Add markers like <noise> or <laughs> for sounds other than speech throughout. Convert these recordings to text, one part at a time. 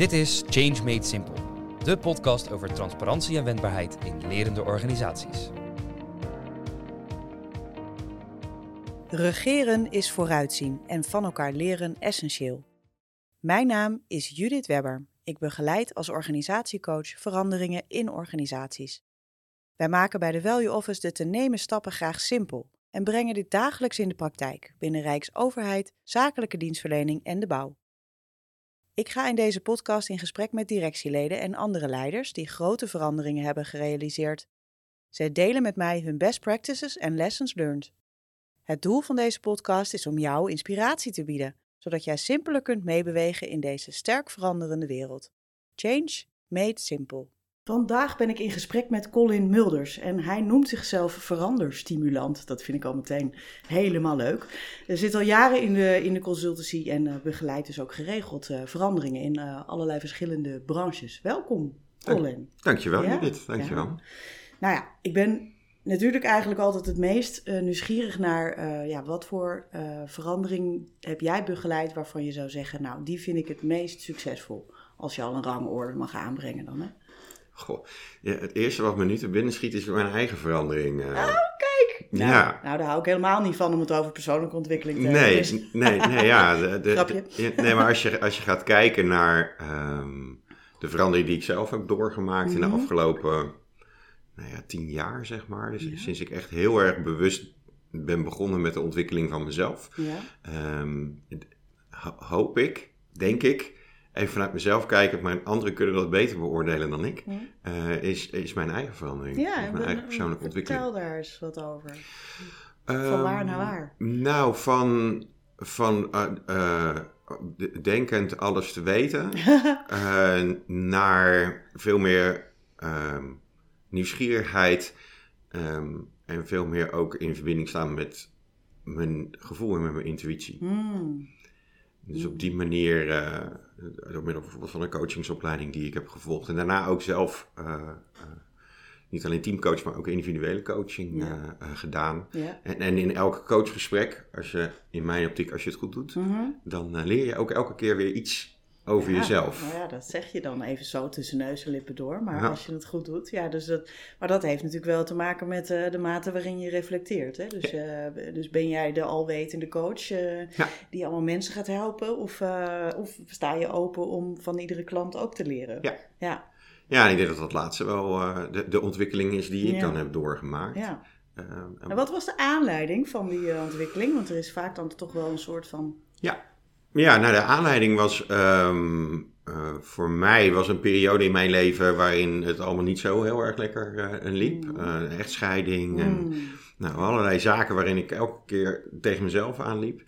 Dit is Change Made Simple, de podcast over transparantie en wendbaarheid in lerende organisaties. Regeren is vooruitzien en van elkaar leren essentieel. Mijn naam is Judith Webber. Ik begeleid als organisatiecoach veranderingen in organisaties. Wij maken bij de Value Office de te nemen stappen graag simpel en brengen dit dagelijks in de praktijk binnen Rijksoverheid, zakelijke dienstverlening en de bouw. Ik ga in deze podcast in gesprek met directieleden en andere leiders die grote veranderingen hebben gerealiseerd. Zij delen met mij hun best practices en lessons learned. Het doel van deze podcast is om jou inspiratie te bieden, zodat jij simpeler kunt meebewegen in deze sterk veranderende wereld. Change made simple. Vandaag ben ik in gesprek met Colin Mulders en hij noemt zichzelf veranderstimulant. Dat vind ik al meteen helemaal leuk. Hij zit al jaren in de, in de consultancy en uh, begeleidt dus ook geregeld uh, veranderingen in uh, allerlei verschillende branches. Welkom, Colin. Dankjewel, ja? Judith. Dankjewel. Ja. Nou ja, ik ben natuurlijk eigenlijk altijd het meest nieuwsgierig naar ja, wat voor verandering heb jij begeleid waarvan je zou zeggen, nou, die vind ik het meest succesvol. Als je al een rangorde mag aanbrengen dan, hè? Goh, ja, het eerste wat me nu te binnen schiet is mijn eigen verandering. Uh. Oh, kijk! Nou, ja. nou, daar hou ik helemaal niet van om het over persoonlijke ontwikkeling te hebben. Nee, dus. nee, nee, ja. De, <laughs> de, de, nee, maar als je, als je gaat kijken naar um, de verandering die ik zelf heb doorgemaakt mm -hmm. in de mhm. afgelopen nou ja, tien jaar, zeg maar. Dus ja. sinds ik echt heel erg bewust ben begonnen met de ontwikkeling van mezelf. Ja. Um, hoop ik, denk ik, even vanuit mezelf kijken, maar anderen kunnen dat beter beoordelen dan ik, uh, is, is mijn eigen verandering. Ja, mijn eigen persoonlijke ontwikkeling. Vertel daar eens wat over. Um, van waar naar waar? Nou, van, van uh, uh, denkend alles te weten <laughs> naar veel meer um, nieuwsgierigheid um, en veel meer ook in verbinding staan met mijn gevoel en met mijn intuïtie. Hmm. Dus op die manier, uh, door middel bijvoorbeeld van een coachingsopleiding die ik heb gevolgd. En daarna ook zelf, uh, uh, niet alleen teamcoach, maar ook individuele coaching ja. gedaan. Ja. En, en, in elk coachgesprek, als je in mijn optiek, als je het goed doet, mm -hmm. dan leer je ook elke keer weer iets over ja, jezelf. Nou ja, dat zeg je dan even zo tussen neus en lippen door. Maar ja. als je het goed doet, ja, dus dat, maar dat heeft natuurlijk wel te maken met uh, de mate waarin je reflecteert. Hè? Dus, uh, dus ben jij de alwetende coach uh, ja. die allemaal mensen gaat helpen? Of, of sta je open om van iedere klant ook te leren? Ja. Ja, ja en ik denk dat dat laatste wel de, de ontwikkeling is die ik dan heb doorgemaakt. Ja. en wat was de aanleiding van die ontwikkeling? Want er is vaak dan toch wel een soort van... Ja, ja, nou de aanleiding was um, uh, voor mij was een periode in mijn leven waarin het allemaal niet zo heel erg lekker uh, liep. Mm. Uh, echtscheiding mm. en nou, allerlei zaken waarin ik elke keer tegen mezelf aanliep.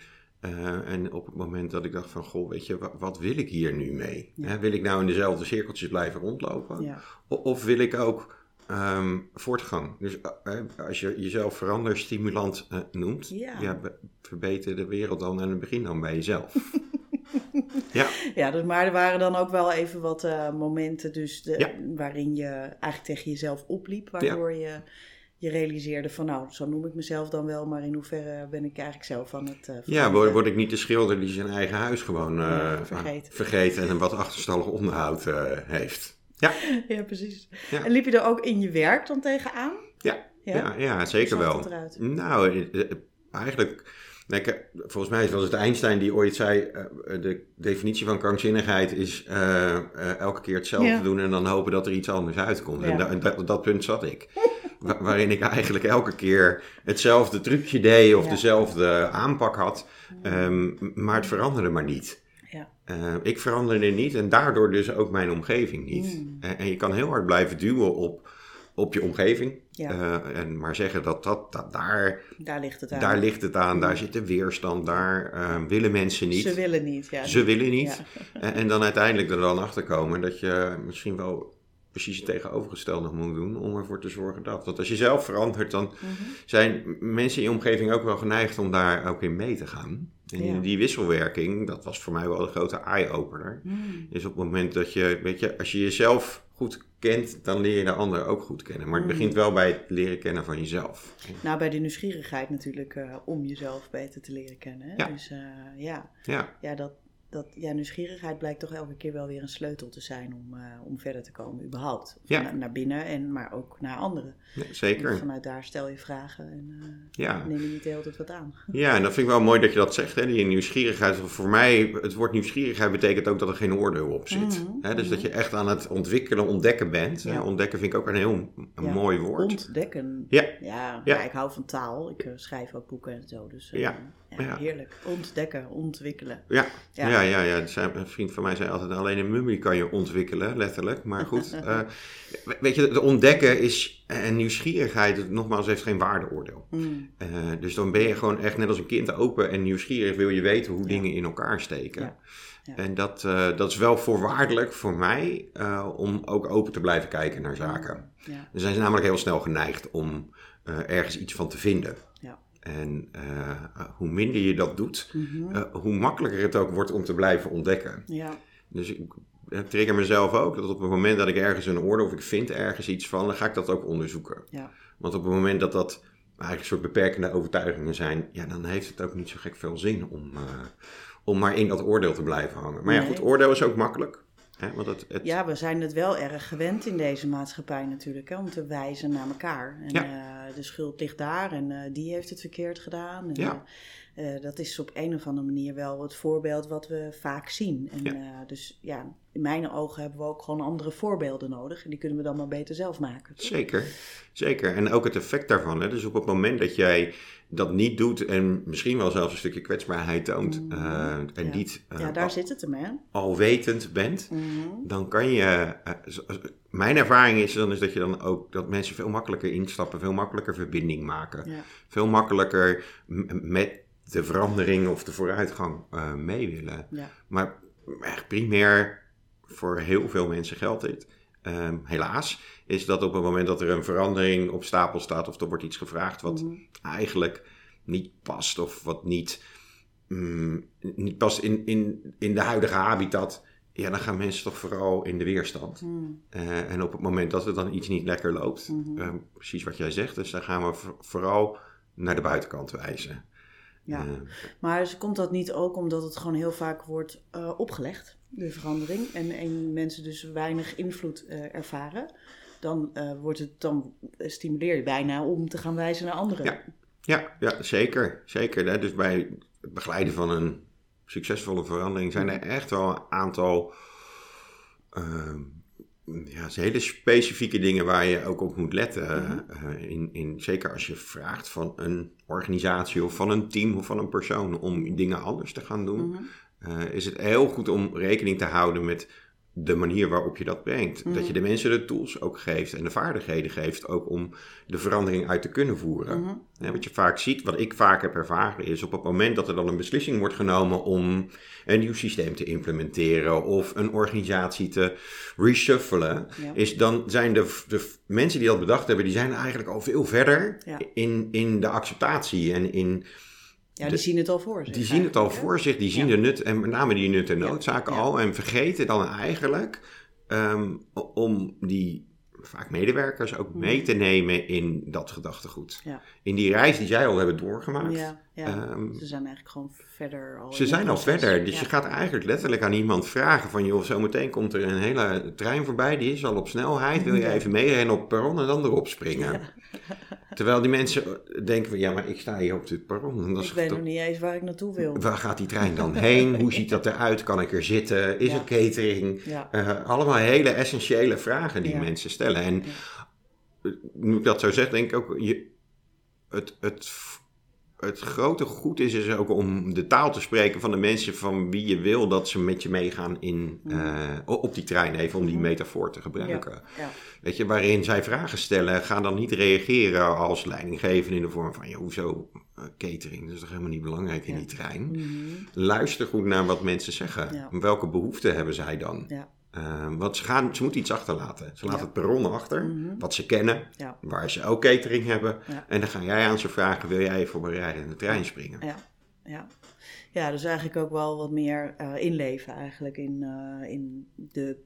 en op het moment dat ik dacht van, goh, weet je, wat, wat wil ik hier nu mee? Ja. wil ik nou in dezelfde cirkeltjes blijven rondlopen? Ja. Of, of wil ik ook Um, voortgang. Dus uh, als je jezelf veranderstimulant uh, noemt, ja. ja verbeter de wereld dan en het begin dan bij jezelf. <laughs> ja. ja, dus, maar er waren dan ook wel even wat uh, momenten dus de, ja. waarin je eigenlijk tegen jezelf opliep, waardoor je je realiseerde van nou, zo noem ik mezelf dan wel, maar in hoeverre ben ik eigenlijk zelf aan het... Uh, ja, word, word, ik niet de schilder die zijn eigen huis gewoon uh, ja, vergeet. vergeet en een wat achterstallig onderhoud uh, heeft. Ja, ja precies. Ja. En liep je er ook in je werk dan tegenaan? Ja, ja? ja, ja zeker wel. Nou, eigenlijk... volgens mij was het Einstein die ooit zei: de definitie van krankzinnigheid is uh, uh, elke keer hetzelfde ja. doen en dan hopen dat er iets anders uitkomt. En, da, en dat, dat, punt zat ik. <laughs> Wa waarin ik eigenlijk elke keer hetzelfde trucje deed of dezelfde aanpak had, um, maar het veranderde maar niet. Uh, ik veranderde niet en daardoor dus ook mijn omgeving niet. Mm. En, en, je kan heel hard blijven duwen op, op je omgeving. Ja. Uh, en maar zeggen dat, dat, dat daar, daar ligt het aan, daar, ligt het aan, mm. daar zit de weerstand, daar willen mensen niet. Ze willen niet, ja. Ze willen niet. Ja. En, dan uiteindelijk er dan achter komen dat je misschien wel precies het tegenovergestelde moet doen om ervoor te zorgen dat. Want als je zelf verandert, dan mm -hmm. zijn mensen in je omgeving ook wel geneigd om daar ook in mee te gaan. En ja. die wisselwerking, dat was voor mij wel een grote eye-opener. Mm. Is op het moment dat je, weet je, als je jezelf goed kent, dan leer je de ander ook goed kennen. Maar het Mm. begint wel bij het leren kennen van jezelf. Nou, bij de nieuwsgierigheid natuurlijk uh, om jezelf beter te leren kennen. Hè? Ja. Dus uh, ja. Ja. ja, dat, dat ja, nieuwsgierigheid blijkt toch elke keer wel weer een sleutel te zijn om, uh, om verder te komen, überhaupt. Ja. Naar, binnen, en, maar ook naar anderen. Ja, zeker. En vanuit daar stel je vragen en uh, ja. neem je niet de hele tijd wat aan. <laughs> Ja, en dat vind ik wel mooi dat je dat zegt, hè, die nieuwsgierigheid. Voor mij, het woord nieuwsgierigheid betekent ook dat er geen oordeel op zit. Mm hè, dus dat je echt aan het ontwikkelen, ontdekken bent. Ja. Ontdekken vind ik ook een heel een mooi woord. Ontdekken. Ja. Ja, ja. ik hou van taal. Ik uh, schrijf ook boeken en zo. Dus, ja. Ja, heerlijk. Ontdekken, ontwikkelen. Ja, ja. ja, ja, ja. Een vriend van mij zei altijd, alleen een mummie kan je ontwikkelen, letterlijk. Maar goed, <laughs> uh, weet je, het ontdekken is, en nieuwsgierigheid, nogmaals, heeft geen waardeoordeel. Mm. Uh, dus dan ben je gewoon echt net als een kind open en nieuwsgierig wil je weten hoe dingen in elkaar steken. Ja. En dat, uh, dat is wel voorwaardelijk voor mij om ook open te blijven kijken naar zaken. Ja. Dan zijn ze namelijk heel snel geneigd om ergens iets van te vinden. En uh, hoe minder je dat doet, mm uh, hoe makkelijker het ook wordt om te blijven ontdekken. Ja. Dus ik trigger mezelf ook dat op het moment dat ik ergens een orde of ik vind ergens iets van, dan ga ik dat ook onderzoeken. Ja. Want op het moment dat dat eigenlijk een soort beperkende overtuigingen zijn, ja, dan heeft het ook niet zo gek veel zin om, uh, om maar in dat oordeel te blijven hangen. Maar ja, goed, oordeel is ook makkelijk. Want het, het... Ja, we zijn het wel erg gewend in deze maatschappij natuurlijk, hè, om te wijzen naar elkaar. En ja. uh, de schuld ligt daar en uh, die heeft het verkeerd gedaan. En, ja. Uh, dat is op een of andere manier wel het voorbeeld wat we vaak zien. En, ja. dus ja, in mijn ogen hebben we ook gewoon andere voorbeelden nodig. En die kunnen we dan maar beter zelf maken. Zeker, zeker. En ook het effect daarvan. Hè? Dus op het moment dat jij dat niet doet en misschien wel zelfs een stukje kwetsbaarheid toont mm. uh, en ja. niet uh, ja, daar al, zit het hem, hè? alwetend bent, mm. dan kan je. Uh, mijn ervaring is dan is dat je dan ook dat mensen veel makkelijker instappen, veel makkelijker verbinding maken, ja. veel makkelijker met de verandering of de vooruitgang mee willen. Ja. Maar echt primair voor heel veel mensen geldt dit. Um, helaas is dat op het moment dat er een verandering op stapel staat of er wordt iets gevraagd wat mm. eigenlijk niet past of wat niet, mm, niet past in, in, in de huidige habitat, ja, dan gaan mensen toch vooral in de weerstand. Mm. Uh, en op het moment dat er dan iets niet lekker loopt, -hmm. uh, precies wat jij zegt, dus dan gaan we vooral naar de buitenkant wijzen. Ja, uh, maar komt dat niet ook omdat het gewoon heel vaak wordt uh, opgelegd? de verandering en, en mensen dus weinig invloed uh, ervaren, dan, wordt het, dan stimuleer je bijna om te gaan wijzen naar anderen. Ja, ja, ja zeker. zeker hè? Dus bij het begeleiden van een succesvolle verandering zijn er echt wel een aantal ja, hele specifieke dingen waar je ook op moet letten. Mm -hmm. in, in, zeker als je vraagt van een organisatie of van een team of van een persoon om dingen anders te gaan doen. Mm -hmm uh, is het heel goed om rekening te houden met de manier waarop je dat brengt. Dat je mhm. de mensen de tools ook geeft en de vaardigheden geeft ook om de verandering uit te kunnen voeren. Mm wat je vaak ziet, wat ik vaak heb ervaren, is op het moment dat er dan een beslissing wordt genomen om een nieuw systeem te implementeren of een organisatie te reshuffelen, is dan zijn de, de mensen die dat bedacht hebben, die zijn eigenlijk al veel verder ja. in, in de acceptatie en in ja, die zien het al voor zich. Die zien het al voor zich, die zien de nut en met name die nut en noodzaak al en vergeten dan eigenlijk um, om die vaak medewerkers ook mee mhm. te nemen in dat gedachtegoed. Ja. In die reis die zij al hebben doorgemaakt. Ja, ja. Um, ze zijn eigenlijk gewoon verder al. Ze zijn al verder. Dus je gaat eigenlijk letterlijk aan iemand vragen van... joh, zometeen komt er een hele trein voorbij, die is al op snelheid. Wil je even meerennen op perron en dan erop springen? <laughs> Terwijl die mensen denken van... ja, maar ik sta hier op dit perron. ik weet nog niet eens waar ik naartoe wil. Waar gaat die trein dan heen? Hoe ziet dat eruit? Kan ik er zitten? Is er catering? Uh, allemaal hele essentiële vragen die mensen stellen. En nu ik dat zo zeg, denk ik ook... Je, het, het het grote goed is, is ook om de taal te spreken van de mensen van wie je wil dat ze met je meegaan in, uh, op die trein, even om die mhm. metafoor te gebruiken. Ja, ja. Weet je, waarin zij vragen stellen, ga dan niet reageren als leidinggevende in de vorm van, ja, hoezo uh, catering? Dat is toch helemaal niet belangrijk in die trein? Mm -hmm. Luister goed naar wat mensen zeggen. Welke behoeften hebben zij dan? Ja. Uh, want ze, gaan, ze moeten iets achterlaten. Ze laten het perron achter, mm-hmm. wat ze kennen, ja. waar ze ook catering hebben. Ja. En dan ga jij aan ze vragen, wil jij me rijden in de trein springen? Ja, ja. ja dus eigenlijk ook wel wat meer uh, inleven eigenlijk in, uh, in de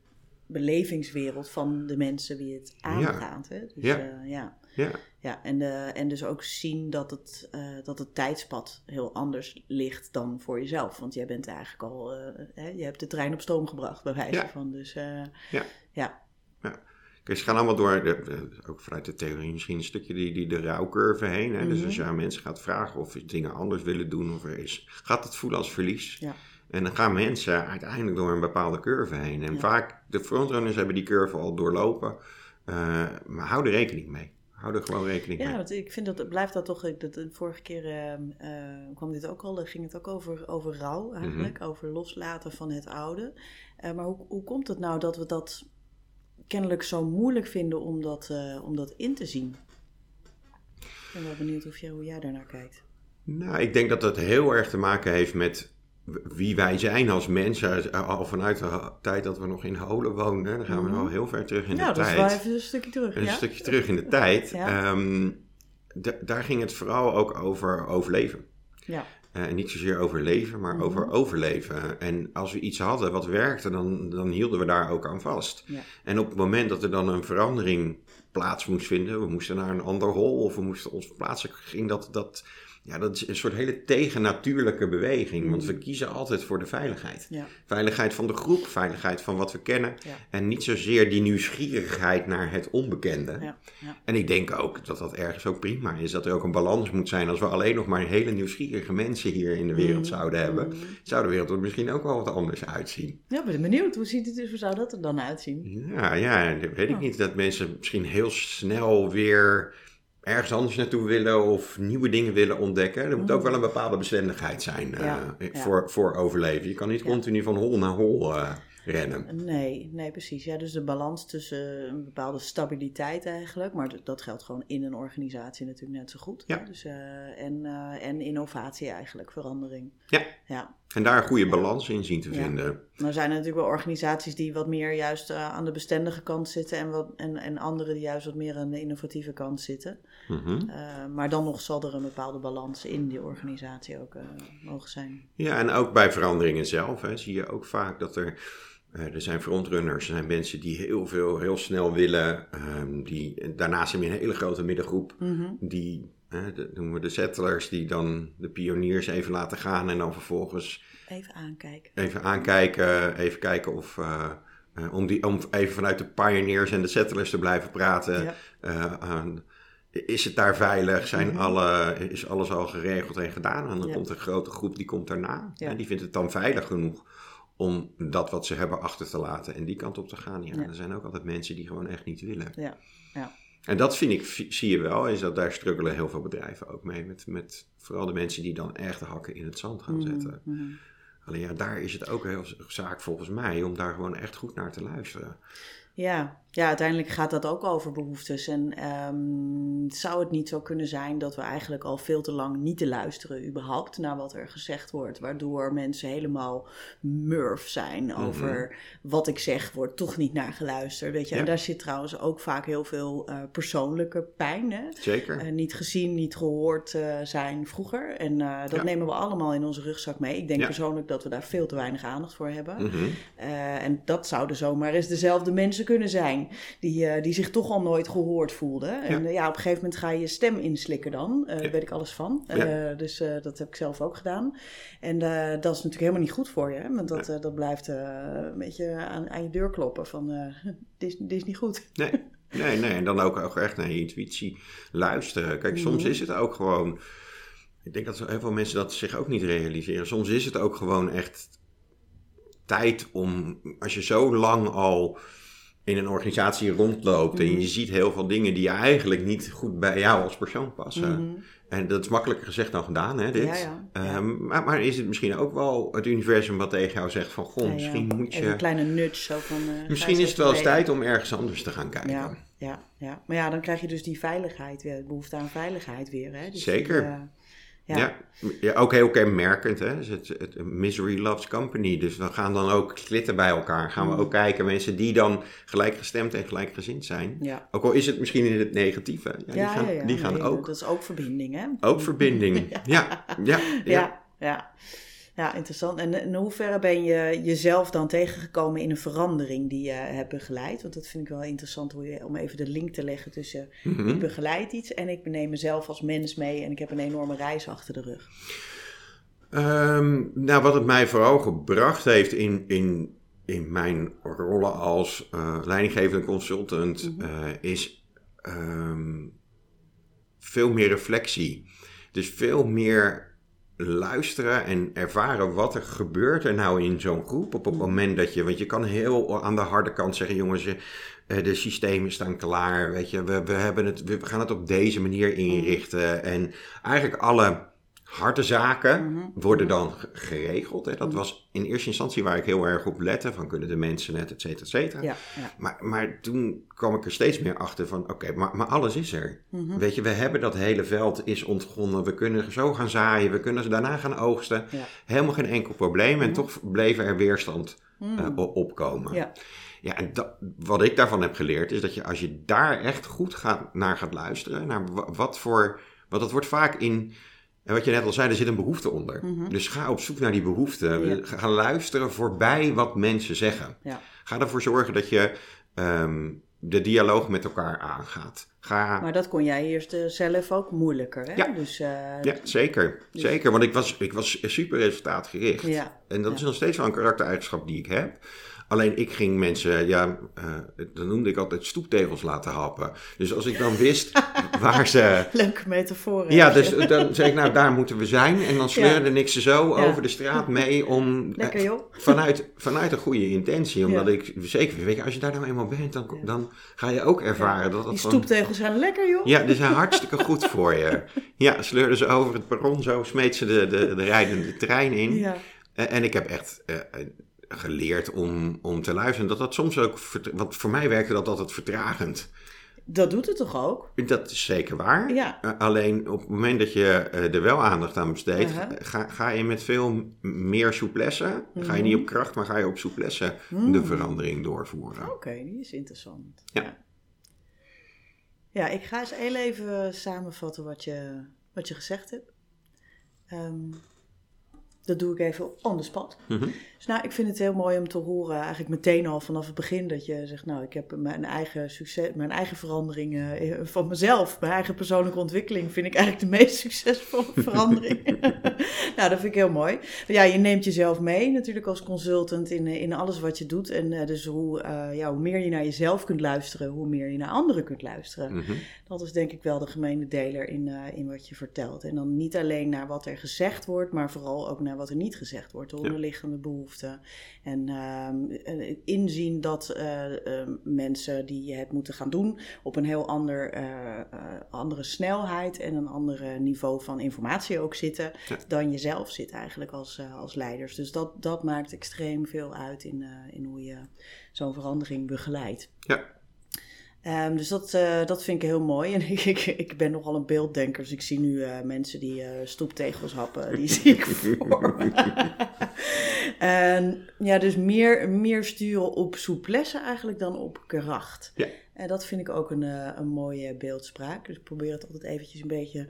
belevingswereld van de mensen wie het aangaat. Hè? Dus, ja. ja. Ja. ja en, en dus ook zien dat het, dat het tijdspad heel anders ligt dan voor jezelf. Want jij bent eigenlijk al, hè, je hebt de trein op stoom gebracht, bij wijze van. Dus ja. ja. ja. Kijk, ze gaan allemaal door, ook vanuit de theorie misschien een stukje die, die de rouwcurve heen. Hè? Dus als mhm. je aan mensen gaat vragen of ze dingen anders willen doen, of er is, gaat het voelen als verlies. Ja. En dan gaan mensen uiteindelijk door een bepaalde curve heen. En vaak, de frontrunners hebben die curve al doorlopen. Uh, maar hou er rekening mee. Hou er gewoon rekening mee. Ja, want ik vind dat, blijft dat toch, dat, de vorige keer uh, kwam dit ook al, ging het ook over, over rouw eigenlijk, mhm. over loslaten van het oude. Uh, maar hoe, hoe komt het nou dat we dat kennelijk zo moeilijk vinden om dat, om dat in te zien? Ik ben wel benieuwd of jij, hoe jij daarnaar kijkt. Nou, ik denk dat dat heel erg te maken heeft met wie wij zijn als mensen, al vanuit de tijd dat we nog in Holen woonden, dan gaan we mm al heel ver terug in de tijd. Ja, dat is wel even een stukje terug. Een stukje terug in de tijd. Ehm, daar ging het vooral ook over overleven. Ja. Uh, niet zozeer over leven, maar over mhm. overleven. En als we iets hadden wat werkte, dan, dan hielden we daar ook aan vast. Ja. En op het moment dat er dan een verandering plaats moest vinden, we moesten naar een ander hol of we moesten ons verplaatsen, ging dat, dat ja, dat is een soort hele tegennatuurlijke beweging. Want we mm. kiezen altijd voor de veiligheid. Veiligheid van de groep, veiligheid van wat we kennen. En niet zozeer die nieuwsgierigheid naar het onbekende. Ja. En ik denk ook dat dat ergens ook prima is. Dat er ook een balans moet zijn. Als we alleen nog maar hele nieuwsgierige mensen hier in de wereld mm. zouden hebben, zou de wereld er misschien ook wel wat anders uitzien. Ja, ben benieuwd. Hoe, ziet het, hoe zou dat er dan uitzien? Ja, ja weet ik niet. Dat mensen misschien heel snel weer ergens anders naartoe willen of nieuwe dingen willen ontdekken. Er moet ook mm. wel een bepaalde bestendigheid zijn uh, Voor, voor overleven. Je kan niet continu van hol naar hol uh, rennen. Nee, nee, precies. Ja, dus de balans tussen een bepaalde stabiliteit eigenlijk, maar dat geldt gewoon in een organisatie natuurlijk net zo goed. Ja. Dus, uh, en, en innovatie eigenlijk, verandering. Ja. ja. En daar een goede balans in zien te vinden. Nou zijn er natuurlijk wel organisaties die wat meer juist aan de bestendige kant zitten en, wat, en, en andere die juist wat meer aan de innovatieve kant zitten. Mm uh, maar dan nog zal er een bepaalde balans in die organisatie ook uh, mogen zijn. Ja, en ook bij veranderingen zelf hè, zie je ook vaak dat er. er zijn frontrunners, er zijn mensen die heel veel, heel snel willen. Um, die, daarnaast heb je een hele grote middengroep mm die dat noemen we de settlers, die dan de pioniers even laten gaan en dan vervolgens... Even aankijken. Even aankijken, even kijken of... Uh, om, die, om even vanuit de pioneers en de settlers te blijven praten. Uh, is het daar veilig? Zijn mhm. alle, is alles al geregeld en gedaan? En dan komt een grote groep die komt daarna. Ja. En die vindt het dan veilig genoeg om dat wat ze hebben achter te laten en die kant op te gaan. Ja, er zijn ook altijd mensen die gewoon echt niet willen. Ja, ja. En dat vind ik, zie je wel, is dat daar struggelen heel veel bedrijven ook mee. Met, met vooral de mensen die dan echt de hakken in het zand gaan mm, zetten. Mm. Alleen ja, daar is het ook heel zaak volgens mij om daar gewoon echt goed naar te luisteren. Ja, ja, uiteindelijk gaat dat ook over behoeftes. En um, zou het niet zo kunnen zijn dat we eigenlijk al veel te lang niet te luisteren, überhaupt, naar wat er gezegd wordt. Waardoor mensen helemaal murf zijn mhm. over wat ik zeg, wordt toch niet naar geluisterd. Weet je? En daar zit trouwens ook vaak heel veel uh, persoonlijke pijn. Hè? Zeker. Uh, niet gezien, niet gehoord uh, zijn vroeger. En dat nemen we allemaal in onze rugzak mee. Ik denk persoonlijk dat we daar veel te weinig aandacht voor hebben. Mm -hmm. en dat zouden zomaar eens dezelfde mensen kunnen zijn die, uh, die zich toch al nooit gehoord voelden. En ja. ja. op een gegeven moment ga je je stem inslikken dan. Daar weet ik alles van. Dus dat heb ik zelf ook gedaan. En dat is natuurlijk helemaal niet goed voor je. Hè? Want dat, dat blijft een beetje aan, aan, je deur kloppen van <laughs> dit, is, dit is niet goed. Nee. Nee, nee, en dan ook, ook echt naar je intuïtie luisteren. Kijk, soms mhm. is het ook gewoon. Ik denk dat heel veel mensen dat zich ook niet realiseren. Soms is het ook gewoon echt tijd om, als je zo lang al in een organisatie rondloopt en je mhm. ziet heel veel dingen die je eigenlijk niet goed bij jou als persoon passen. Mhm. En dat is makkelijker gezegd dan gedaan, hè, dit. Ja, ja, ehm, maar, maar, is het misschien ook wel het universum wat tegen jou zegt van... Goh, misschien moet je... een kleine nudge zo van... Uh, misschien is het wel eens tijd om ergens anders te gaan kijken. Ja, ja, ja. Maar ja, dan krijg je dus die veiligheid weer, behoefte aan veiligheid weer, hè. Dus Zeker. Die, uh, ja. ja, ook heel kenmerkend. Hè? Dus het, het, Misery Loves Company. Dus we gaan dan ook slitten bij elkaar. Gaan we mm. ook kijken, mensen die dan gelijkgestemd en gelijkgezind zijn. Ja. Ook al is het misschien in het negatieve. Ja, die gaan, die gaan ook. Dat is ook verbinding, hè? Ook verbinding, <laughs> ja. ja. ja, ja. Ja, interessant. En in hoeverre ben je jezelf dan tegengekomen in een verandering die je hebt begeleid? Want dat vind ik wel interessant hoe je, om even de link te leggen tussen mhm. ik begeleid iets en ik neem mezelf als mens mee en ik heb een enorme reis achter de rug. Ehm, nou, wat het mij vooral gebracht heeft in, in, in mijn rollen als uh, leidinggevende consultant, mhm. eh, is ehm, veel meer reflectie. Dus veel meer luisteren en ervaren wat er gebeurt er nou in zo'n groep op het mhm. moment dat je, want je kan heel aan de harde kant zeggen, jongens, eh, de systemen staan klaar, weet je, we, we, hebben het, we gaan het op deze manier mhm. inrichten en eigenlijk alle harde zaken mhm. worden dan geregeld. Hè. Dat mhm. was in eerste instantie waar ik heel erg op lette, van kunnen de mensen net, et cetera, et cetera. Ja, ja. Maar, maar toen kwam ik er steeds meer achter van, oké, maar, maar alles is er. Mhm. Weet je, we hebben dat hele veld is ontgonnen, we kunnen zo gaan zaaien, we kunnen ze daarna gaan oogsten. Helemaal geen enkel probleem en toch bleef er weerstand uh, opkomen. Ja. Ja, en dat, wat ik daarvan heb geleerd is dat je als je daar echt goed gaat, naar gaat luisteren, naar wat voor, wat dat wordt vaak in en wat je net al zei, er zit een behoefte onder. Mhm. Dus ga op zoek naar die behoefte. Ga luisteren voorbij wat mensen zeggen. Ja. Ga ervoor zorgen dat je ehm, de dialoog met elkaar aangaat. Ga... Maar dat kon jij eerst uh, zelf ook moeilijker, hè? Ja, dus, uh, ja zeker. Dus... Zeker, want ik was, ik was super resultaatgericht. Ja. En dat is nog steeds wel een karaktereigenschap die ik heb. Alleen ik ging mensen, ja, uh, dat noemde ik altijd stoeptegels laten happen. Dus als ik dan wist <laughs> waar ze... Leuke metafoor. Ja, dus dan zei ik, nou daar moeten we zijn. En dan sleurde ik ze zo over de straat mee om... <laughs> Lekker joh. Vanuit, vanuit een goede intentie. Omdat ik zeker, weet je, als je daar nou eenmaal bent, dan, dan ga je ook ervaren dat dat Die stoeptegels zijn lekker joh. Ja, die zijn <laughs> hartstikke goed voor je. Ja, sleurde ze over het perron zo, smeet ze de, de, de rijdende trein in. Ja. En ik heb echt... Geleerd om, om te luisteren. Dat dat soms ook, want voor mij werkte dat altijd vertragend. Dat doet het toch ook? Dat is zeker waar. Ja. Uh, alleen op het moment dat je uh, er wel aandacht aan besteedt, uh -huh. ga, ga je met veel meer souplesse, mm -hmm. ga je niet op kracht, maar ga je op souplesse mm. de verandering doorvoeren. Oké, okay, die is interessant. Ja. ja. ja. ik ga eens heel even samenvatten wat je, wat je gezegd hebt. Um, dat doe ik even on the spot. Mhm. Dus nou, ik vind het heel mooi om te horen, eigenlijk meteen al vanaf het begin, dat je zegt, nou, ik heb mijn eigen succes, mijn eigen veranderingen eh, van mezelf, mijn eigen persoonlijke ontwikkeling, vind ik eigenlijk de meest <laughs> succesvolle verandering. <laughs> nou, dat vind ik heel mooi. Ja, je neemt jezelf mee natuurlijk als consultant in, in alles wat je doet. En uh, dus hoe, uh, ja, hoe meer je naar jezelf kunt luisteren, hoe meer je naar anderen kunt luisteren. Mhm. Dat is denk ik wel de gemene deler in, in wat je vertelt. En dan niet alleen naar wat er gezegd wordt, maar vooral ook naar wat er niet gezegd wordt, de onderliggende behoeften. En uh, inzien dat uh, uh, mensen die het moeten gaan doen op een heel ander, eh, andere snelheid en een ander niveau van informatie ook zitten dan jezelf zit eigenlijk als, als leiders. Dus dat, dat maakt extreem veel uit in, in hoe je zo'n verandering begeleidt. Ja. Um, dus dat, uh, dat vind ik heel mooi. <laughs> En ik, ik, ik ben nogal een beelddenker, dus ik zie nu uh, mensen die uh, stoeptegels happen, die zie ik <laughs> voor <laughs> En ja, dus meer, meer sturen op souplesse eigenlijk dan op kracht. Ja. En dat vind ik ook een, uh, een mooie beeldspraak. Dus ik probeer het altijd eventjes een beetje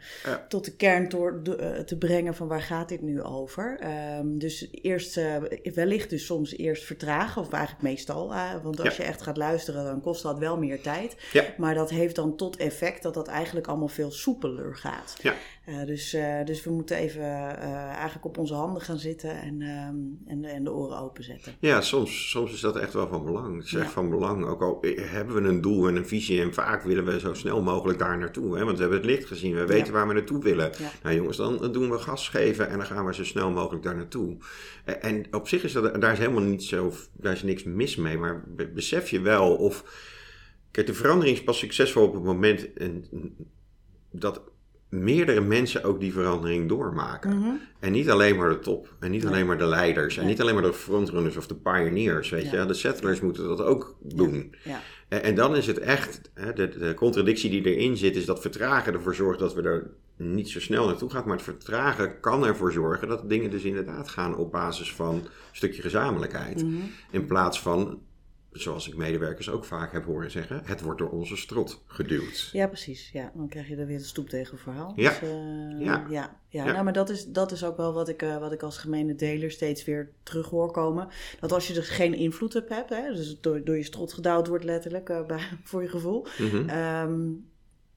tot de kern door, uh, te brengen van waar gaat dit nu over. Um, dus eerst, uh, wellicht dus soms eerst vertragen, of eigenlijk meestal. want als je echt gaat luisteren, dan kost dat wel meer tijd. Ja. Maar dat heeft dan tot effect dat dat eigenlijk allemaal veel soepeler gaat. Ja. dus, dus we moeten even eigenlijk op onze handen gaan zitten en, um, en, en, de oren openzetten. Ja, soms, soms is dat echt wel van belang. Het is echt van belang, ook al hebben we een doel en een visie. En vaak willen we zo snel mogelijk daar naartoe. Hè? Want we hebben het licht gezien, we weten waar we naartoe willen. Nou jongens, dan doen we gas geven en dan gaan we zo snel mogelijk daar naartoe. En op zich is dat, daar is helemaal niet zo, daar is niks mis mee. Maar besef je wel of... Kijk, de verandering is pas succesvol op het moment dat meerdere mensen ook die verandering doormaken. Mhm. En niet alleen maar de top. En niet alleen maar de leiders. En niet alleen maar de frontrunners of de pioneers. Weet je? De settlers moeten dat ook doen. Ja. En, en, dan is het echt, hè, de, de, contradictie die erin zit, is dat vertragen ervoor zorgt dat we er niet zo snel naartoe gaan. Maar het vertragen kan ervoor zorgen dat dingen dus inderdaad gaan op basis van een stukje gezamenlijkheid. Mhm. In plaats van zoals ik medewerkers ook vaak heb horen zeggen, het wordt door onze strot geduwd. Ja, precies. Ja, dan krijg je er weer een stoep tegen verhaal. Ja. Dus, uh, ja. ja. Ja, Nou, maar dat is, dat is ook wel wat ik, uh, wat ik als gemene deler steeds weer terug hoor komen. Dat als je er geen invloed op hebt, hè, dus door, door je strot gedouwd wordt letterlijk, uh, bij, <laughs> voor je gevoel. Mm -hmm. um,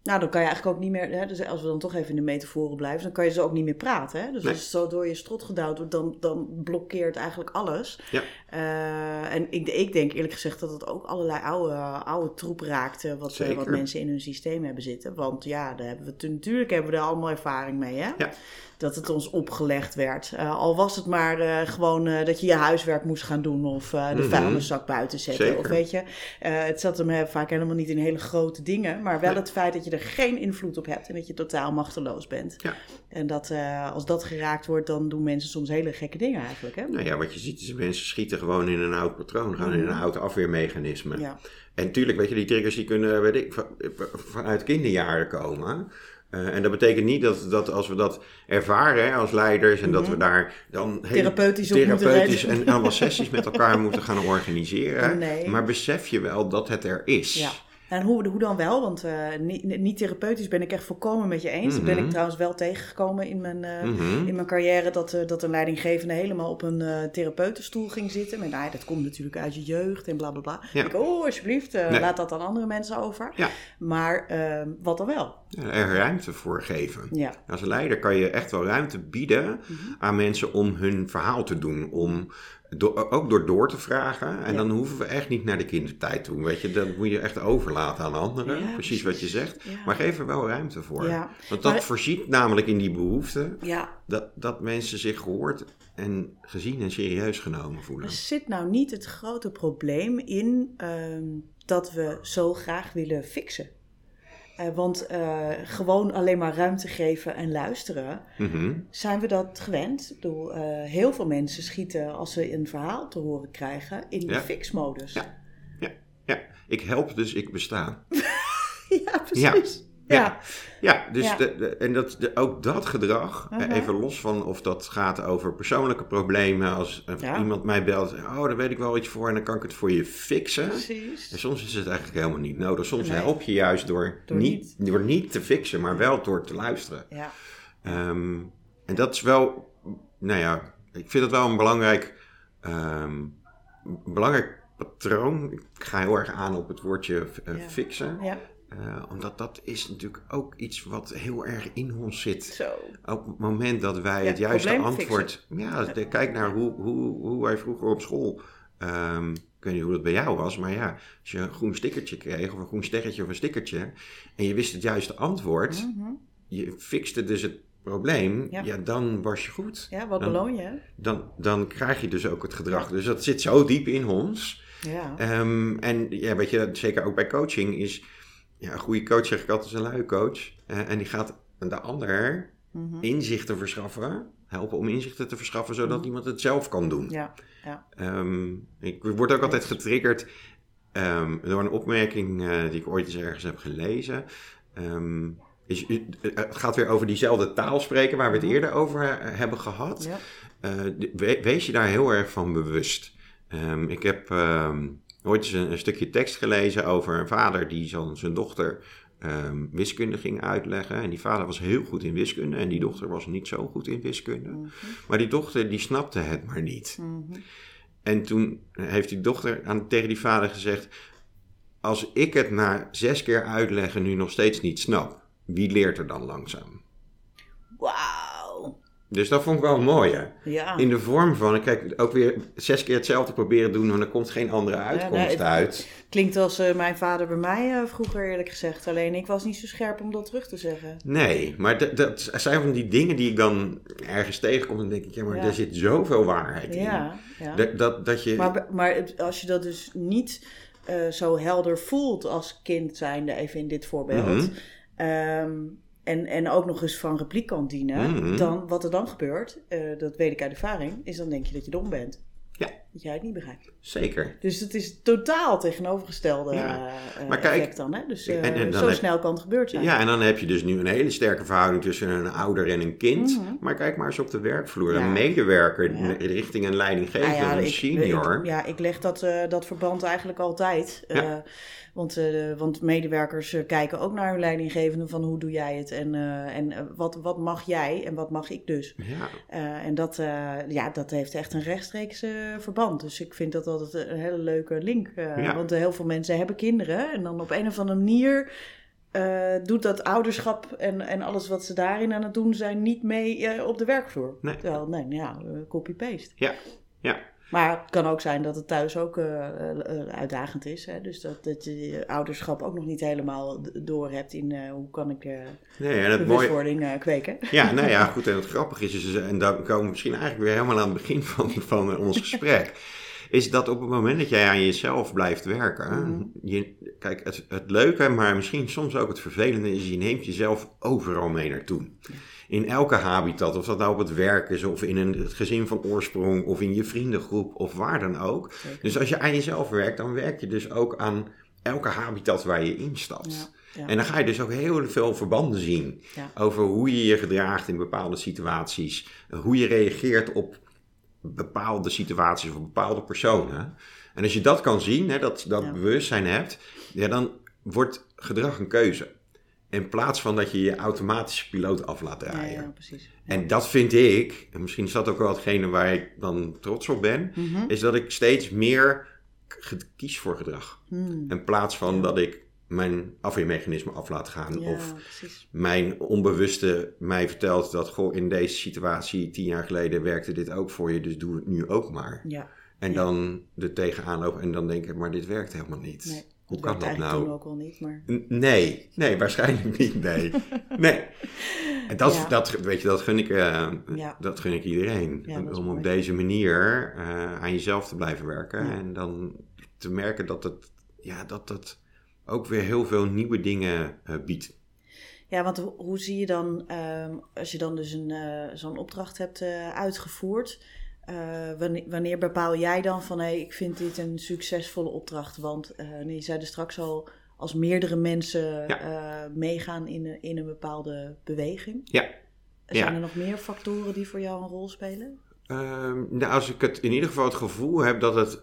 nou, dan kan je eigenlijk ook niet meer, hè, dus als we dan toch even in de metaforen blijven, dan kan je zo ook niet meer praten. Hè? Dus Nee. als het zo door je strot gedouwd wordt, dan, dan blokkeert eigenlijk alles. Ja. Eh, en ik, ik denk eerlijk gezegd dat het ook allerlei oude, oude troep raakte, wat, eh, wat mensen in hun systeem hebben zitten. Want ja, daar hebben we, natuurlijk hebben we er allemaal ervaring mee, hè? Ja. Dat het ons opgelegd werd. Eh, al was het maar gewoon dat je je huiswerk moest gaan doen of de Mhm. vuilniszak buiten zetten. Zeker. Of weet je, het zat hem vaak helemaal niet in hele grote dingen, maar wel het feit dat je er geen invloed op hebt en dat je totaal machteloos bent. Ja. En dat eh, als dat geraakt wordt, dan doen mensen soms hele gekke dingen eigenlijk. Hè? Nou ja, wat je ziet is mensen schieten gewoon in een oud patroon, gaan in Mhm. een oud afweermechanisme. Ja. En natuurlijk, weet je, die triggers die kunnen weet ik, van- vanuit kinderjaren komen. Eh, en dat betekent niet dat, dat als we dat ervaren hè, als leiders en dat we daar dan Mhm. Therapeutisch therapeutisch en allemaal sessies met elkaar moeten gaan organiseren. <laughs> Nee. Maar besef je wel dat het er is. Ja. En hoe, hoe dan wel? Want eh, niet, niet therapeutisch ben ik echt volkomen met je eens. Dat ben Mhm. ik trouwens wel tegengekomen in mijn, eh, Mhm. in mijn carrière. Dat, eh, dat een leidinggevende helemaal op een therapeutenstoel ging zitten. Maar nou, dat komt natuurlijk uit je jeugd en bla bla bla. Ja. Ik, oh, alsjeblieft, Nee. laat dat aan andere mensen over. Ja. Maar wat dan wel? Er ruimte voor geven. Ja. Als leider kan je echt wel ruimte bieden Mhm. aan mensen om hun verhaal te doen. Om, do- ook door door te vragen. En Ja. dan hoeven we echt niet naar de kindertijd toe. Weet je, dat moet je echt overlaten aan anderen. Ja, precies, wat je zegt. Ja. Maar geef er wel ruimte voor. Want dat Maar- voorziet namelijk in die behoefte Ja, dat, dat mensen zich gehoord en gezien en serieus genomen voelen. Er zit nou niet het grote probleem in ehm, dat we zo graag willen fixen. Eh, want eh, gewoon alleen maar ruimte geven en luisteren, Mhm. zijn we dat gewend? Ik bedoel, eh, heel veel mensen schieten als ze een verhaal te horen krijgen in de Ja. fixmodus. Ja. Ja, ik help dus ik besta. <laughs> Ja, precies. Ja. Ja. Ja, dus Ja. De, de- en dat, de, ook dat gedrag, eh, Mhm. even los van of dat gaat over persoonlijke problemen, als Ja. iemand mij belt, oh, daar weet ik wel iets voor en dan kan ik het voor je fixen. precies. En soms is het eigenlijk helemaal niet nodig. Soms Nee. help je juist door, Door niet, door niet te fixen, maar wel door te luisteren. Ja. Ehm, en dat is wel, nou ja, ik vind het wel een belangrijk, ehm, belangrijk patroon. Ik ga heel erg aan op het woordje eh, Ja. fixen. ja, Eh, omdat dat is natuurlijk ook iets wat heel erg in ons zit. zo. Op het moment dat wij Ja, het juiste antwoord... Ja, de- kijk naar hoe, hoe, hoe wij vroeger op school... ehm, ik weet niet hoe dat bij jou was, maar ja, als je een groen stickertje kreeg, of een groen sterretje of een stickertje, en je wist het juiste antwoord, Mhm. je fixte dus het probleem, Ja. ja, dan was je goed. Ja, wat Dan- beloon je? Dan, dan krijg je dus ook het gedrag. Dus dat zit zo diep in ons. Ja. Ehm, en ja, weet je, zeker ook bij coaching is... Ja, een goede coach zeg ik altijd is een luie coach. En die gaat de ander Mhm. inzichten verschaffen. Helpen om inzichten te verschaffen, zodat Mhm. iemand het zelf kan doen. Ja, ja. Ehm, ik word ook altijd getriggerd ehm, door een opmerking eh, die ik ooit eens ergens heb gelezen. Ehm, is, eh, het gaat weer over diezelfde taal spreken waar we het Mhm. eerder over eh, hebben gehad. ja. Eh, wees je daar heel erg van bewust. Ik heb ooit eens een, een stukje tekst gelezen over een vader die zijn dochter ehm, wiskunde ging uitleggen. En die vader was heel goed in wiskunde en die dochter was niet zo goed in wiskunde. Mhm. Maar die dochter die snapte het maar niet. Mhm. En toen heeft die dochter aan, tegen die vader gezegd: Als ik het na zes keer uitleggen nu nog steeds niet snap, wie leert er dan langzaam? Wauw. Dus dat vond ik wel mooi. Hè? Ja. In de vorm van, kijk, ook weer zes keer hetzelfde proberen doen, want er komt geen andere uitkomst nee, het- uit. Klinkt als eh, mijn vader bij mij eh, vroeger, eerlijk gezegd. Alleen ik was niet zo scherp om dat terug te zeggen. Nee, maar dat, dat zijn van die dingen die ik dan ergens tegenkom en dan denk ik, ja, maar Ja. er zit zoveel waarheid in. Ja, ja. Dat, dat, dat je, Maar, maar als je dat dus niet eh, zo helder voelt als kind zijnde, even in dit voorbeeld. Ehm, en, en ook nog eens van repliek kan dienen. Mhm. Dan, wat er dan gebeurt, eh, dat weet ik uit ervaring, is dan denk je dat je dom bent. Ja. Dat jij het niet begrijpt. Zeker. Dus het is totaal tegenovergestelde ja. uh, maar kijk, dan. Hè? Dus en, en dan zo snel kan het gebeurd zijn. Ja, en dan heb je dus nu een hele sterke verhouding tussen een ouder en een kind. Mhm. Maar kijk maar eens op de werkvloer. Een medewerker richting een leidinggever, ah, een senior. ja, ik leg dat, dat verband eigenlijk altijd. Want, uh, want medewerkers uh, kijken ook naar hun leidinggevende van hoe doe jij het en, en wat, wat mag jij en wat mag ik dus. Ja. en dat, ja, dat heeft echt een rechtstreeks verband. Dus ik vind dat altijd een hele leuke link. Ja. Want heel veel mensen hebben kinderen en dan op een of andere manier doet dat ouderschap en, en alles wat ze daarin aan het doen zijn niet mee op de werkvloer. Nee. Terwijl, nee, ja, copy-paste. Ja, ja. Maar het kan ook zijn dat het thuis ook uh, uitdagend is. Hè? Dus dat, dat je je ouderschap ook nog niet helemaal door hebt in hoe kan ik nee, en bewustwording mooie... kweken. Ja, nou ja, <laughs> goed. En het grappige is, dus, en dan komen we misschien eigenlijk weer helemaal aan het begin van, van ons gesprek. <laughs> is dat op het moment dat jij aan jezelf blijft werken. Mhm. je, kijk, het, het leuke, maar misschien soms ook het vervelende is, je neemt jezelf overal mee naartoe in elke habitat, of dat nou op het werk is, of in een, het gezin van oorsprong, of in je vriendengroep, of waar dan ook. Dus als je aan jezelf werkt, dan werk je dus ook aan elke habitat waar je instapt. Ja, En dan ga je dus ook heel veel verbanden zien over hoe je je gedraagt in bepaalde situaties, hoe je reageert op bepaalde situaties of bepaalde personen. En als je dat kan zien, hè, dat, dat bewustzijn hebt, ja, dan wordt gedrag een keuze. In plaats van dat je je automatische piloot af laat draaien. Ja, ja precies. En dat vind ik, en misschien is dat ook wel hetgene waar ik dan trots op ben, mhm. is dat ik steeds meer kies voor gedrag. Hmm. In plaats van dat ik mijn afweermechanisme af laat gaan. of precies. mijn onbewuste mij vertelt dat goh, in deze situatie tien jaar geleden werkte dit ook voor je, dus doe het nu ook maar. Ja. En dan er tegenaan lopen en dan denk ik, maar dit werkt helemaal niet. Nee. Hoe kan dat nou? Toen ook al niet, maar... Nee, nee, waarschijnlijk niet, nee. <laughs> nee. En dat, dat, weet je, dat gun ik, uh, dat gun ik iedereen. om op deze manier uh, aan jezelf te blijven werken. En dan te merken dat het, ja, dat het ook weer heel veel nieuwe dingen uh, biedt. Ja, want hoe zie je dan, ehm, als je dan dus een, zo'n opdracht hebt uitgevoerd... Uh, wanneer, wanneer, bepaal jij dan van hé, hey, ik vind dit een succesvolle opdracht? Want uh, je zei er straks al, als meerdere mensen uh, meegaan in, in een bepaalde beweging. Ja. Zijn er nog meer factoren die voor jou een rol spelen? Ehm, nou, als ik het in ieder geval het gevoel heb dat het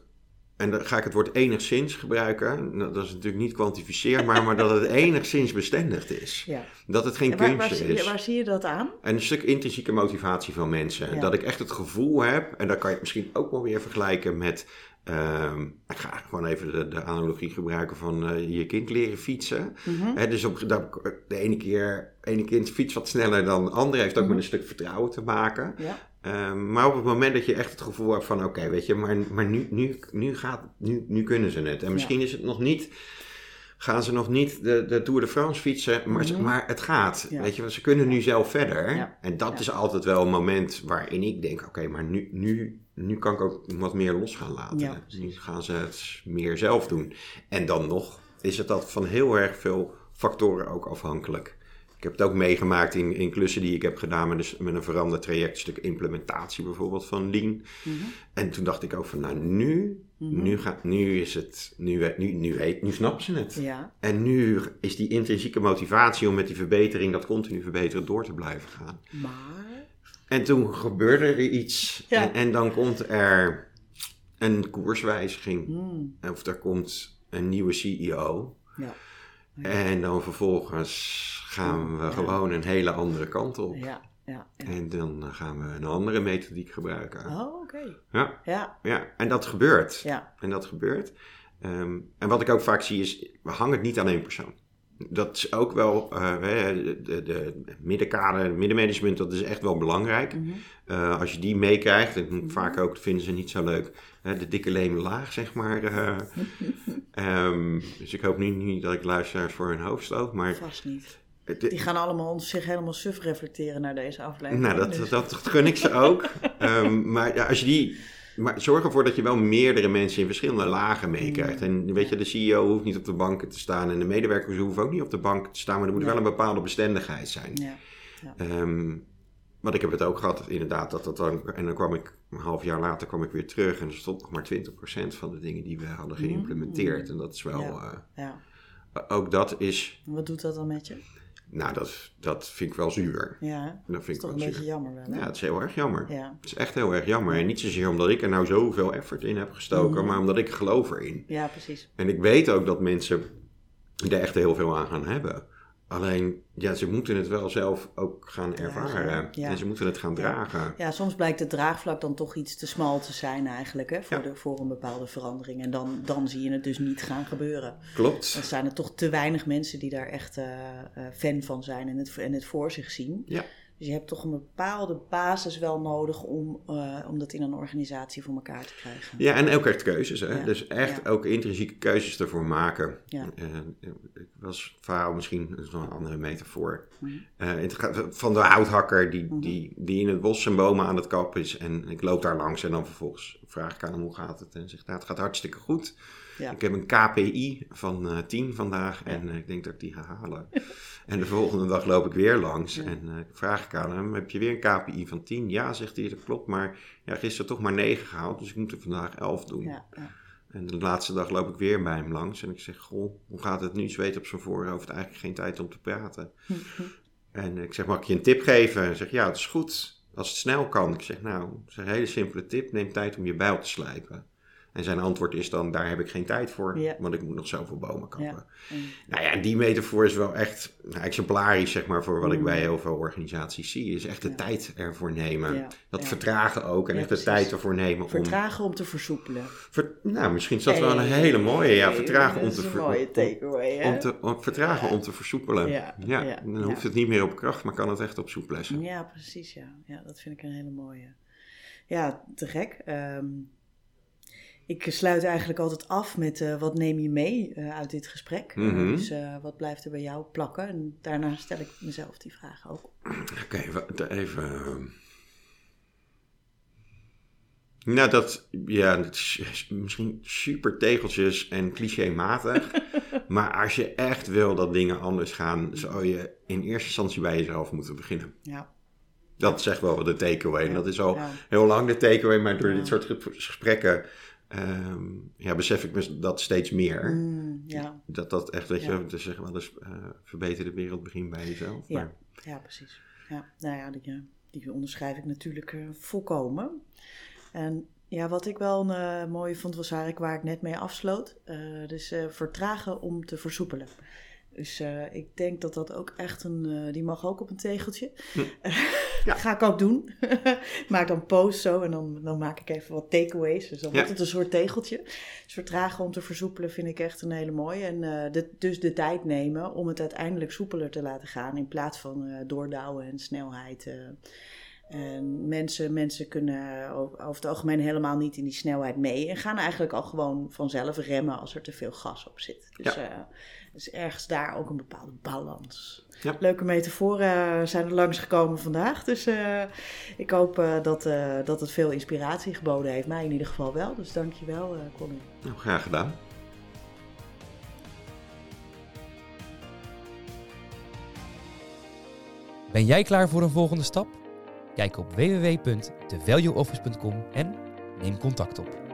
en dan ga ik het woord enigszins gebruiken. Nou, dat is natuurlijk niet kwantificeerbaar, maar dat het <laughs> enigszins bestendigd is. Ja. Dat het geen kunstje waar, is. Waar zie je dat aan? een stuk intrinsieke motivatie van mensen. Dat ik echt het gevoel heb, en dat kan je misschien ook wel weer vergelijken met. Uh, ik ga gewoon even de, de analogie gebruiken van uh, je kind leren fietsen. Mm dus op, de ene keer, ene kind fietst wat sneller dan de andere, heeft ook mm met een stuk vertrouwen te maken. Ja. Ehm, maar op het moment dat je echt het gevoel hebt van oké, weet je, maar, maar nu, nu, nu, gaat, nu, nu kunnen ze het. En misschien is het nog niet, gaan ze nog niet de, de Tour de France fietsen, maar, mhm. maar het gaat. Weet je, want ze kunnen nu zelf verder. En dat is altijd wel een moment waarin ik denk, oké, maar nu, nu, nu kan ik ook wat meer los gaan laten. Nu gaan ze het meer zelf doen. En dan nog is het dat van heel erg veel factoren ook afhankelijk. Ik heb het ook meegemaakt in, in klussen die ik heb gedaan met een, met een veranderd traject, een stuk implementatie bijvoorbeeld van Lean. Mhm. En toen dacht ik ook van, nou nu, mhm. nu, gaat, nu is het, nu, nu, nu, nu, nu snappen ze het. Ja. En nu is die intrinsieke motivatie om met die verbetering, dat continu verbeteren, door te blijven gaan. Maar... En toen gebeurde er iets en, en, dan komt er een koerswijziging. Hmm. Of er komt een nieuwe CEO. Ja. En dan vervolgens gaan we gewoon een hele andere kant op. Ja, ja, En dan gaan we een andere methodiek gebruiken. Oh, oké. Ja. Ja. ja, en dat gebeurt. Ja. En dat gebeurt. Ehm, en wat ik ook vaak zie is, we hangen het niet aan één persoon. Dat is ook wel, uh, de, de, de middenkader, middenmanagement, dat is echt wel belangrijk. Mhm. Eh, als je die meekrijgt, en mm vaak ook vinden ze niet zo leuk, de dikke leme laag, zeg maar. Uh, um, <laughs> dus ik hoop niet, niet dat ik luisteraars voor hun hoofd stoot, maar... Vast niet. Die gaan allemaal zich helemaal suf reflecteren naar deze aflevering. Nou, dat, dus. dat, gun ik ze ook. um, <laughs> maar ja, als je die. Maar zorg ervoor dat je wel meerdere mensen in verschillende lagen meekrijgt. En weet je, de CEO hoeft niet op de bank te staan en de medewerkers hoeven ook niet op de bank te staan, maar er moet wel een bepaalde bestendigheid zijn. Ja. ja. Um, want ik heb het ook gehad, inderdaad, dat dat dan. En dan kwam ik een half jaar later kwam ik weer terug en er stond nog maar 20% van de dingen die we hadden geïmplementeerd. En dat is wel. Ja. ja. Ook dat is. Wat doet dat dan met je? Nou, dat, dat vind ik wel zuur. Ja, dat vind is ik toch een beetje jammer wel, hè? Ja, het is heel erg jammer. Ja. Het is echt heel erg jammer. En niet zozeer omdat ik er nou zoveel effort in heb gestoken, mhm. maar omdat ik geloof erin. Ja, precies. En ik weet ook dat mensen er echt heel veel aan gaan hebben. Alleen, ja, ze moeten het wel zelf ook gaan ervaren. En ze moeten het gaan dragen. Ja, soms blijkt het draagvlak dan toch iets te smal te zijn eigenlijk, hè, voor, de, voor een bepaalde verandering. En dan, dan zie je het dus niet gaan gebeuren. Klopt. Dan zijn er toch te weinig mensen die daar echt uh, fan van zijn en het, en het voor zich zien. Ja. Dus je hebt toch een bepaalde basis wel nodig om, uh, om dat in een organisatie voor elkaar te krijgen. Ja, en ook echt keuzes. Hè? dus echt ook intrinsieke keuzes ervoor maken. Ja. Uh, ik was verhaal misschien, dat is nog een andere metafoor. Mm van de houthakker die, mhm. die, die in het bos zijn bomen aan het kappen is. En ik loop daar langs en dan vervolgens vraag ik aan hem hoe gaat het. En zegt, nou, het gaat hartstikke goed. Ja. Ik heb een KPI van uh, 10 vandaag en ik denk dat ik die ga halen. <laughs> En de volgende dag loop ik weer langs en uh, vraag ik aan hem, heb je weer een KPI van 10? Ja, zegt hij, dat klopt, maar ja, gisteren toch maar 9 gehaald, dus ik moet er vandaag 11 doen. Ja. En de laatste dag loop ik weer bij hem langs en ik zeg, goh, hoe gaat het nu? Zweet op zijn voorhoofd, eigenlijk geen tijd om te praten. en ik zeg, mag ik je een tip geven? En zeg, ja, het is goed, als het snel kan. Ik zeg, nou, het is een hele simpele tip, neem tijd om je bijl te slijpen. En zijn antwoord is dan, daar heb ik geen tijd voor, want ik moet nog zoveel bomen kappen. Ja. Nou ja, die metafoor is wel echt nou, exemplarisch, zeg maar, voor wat ik bij mm. heel veel organisaties zie. Is echt de tijd ervoor nemen. Dat vertragen ook en echt de tijd ervoor nemen. Vertragen om, te versoepelen. nou, misschien is dat wel een hele mooie. Ja, vertragen om te versoepelen. Om, te, om, vertragen om te versoepelen. Ja, dan hoeft het niet meer op kracht, maar kan het echt op soep lessen. Ja, precies. Ja. ja, dat vind ik een hele mooie. Ja, te gek. Um, ik sluit eigenlijk altijd af met uh, wat neem je mee uh, uit dit gesprek. Mm dus uh, wat blijft er bij jou plakken? En daarna stel ik mezelf die vraag ook. Oké, okay, even. Ehm. Nou, dat, ja, dat is misschien super tegeltjes en clichématig. <laughs> maar als je echt wil dat dingen anders gaan, zou je in eerste instantie bij jezelf moeten beginnen. Ja. Dat zegt wel de takeaway. En dat is al heel lang de takeaway, maar door dit soort gesprekken Um, ja, besef ik me dat steeds meer. Mm, ja. Dat dat echt, weet je, te zeggen wel eens, uh, verbeter de wereld, begin bij jezelf. Ja, ja precies. Ja, nou ja, die, die onderschrijf ik natuurlijk uh, volkomen. En ja, wat ik wel een uh, mooie vond, was eigenlijk waar ik net mee afsloot. dus vertragen om te versoepelen. Dus ik denk dat dat ook echt een. Die mag ook op een tegeltje. Hm. <laughs> Ja. ga ik ook doen. <laughs> maak dan post zo en dan, dan maak ik even wat takeaways. Dus dan wordt het een soort tegeltje. Dus vertragen om te versoepelen vind ik echt een hele mooie. En uh, de, dus de tijd nemen om het uiteindelijk soepeler te laten gaan. In plaats van doordouwen en snelheid. En mensen, mensen kunnen over, over, het algemeen helemaal niet in die snelheid mee. En gaan eigenlijk al gewoon vanzelf remmen als er te veel gas op zit. Dus ja. Dus ergens daar ook een bepaalde balans. Ja. Leuke metaforen zijn er langsgekomen vandaag. Dus uh, ik hoop uh, dat, uh, dat het veel inspiratie geboden heeft. Mij in ieder geval wel. Dus dankjewel, uh, Connie. Nou, graag gedaan. Ben jij klaar voor een volgende stap? Kijk op www.thevalueoffice.com en neem contact op.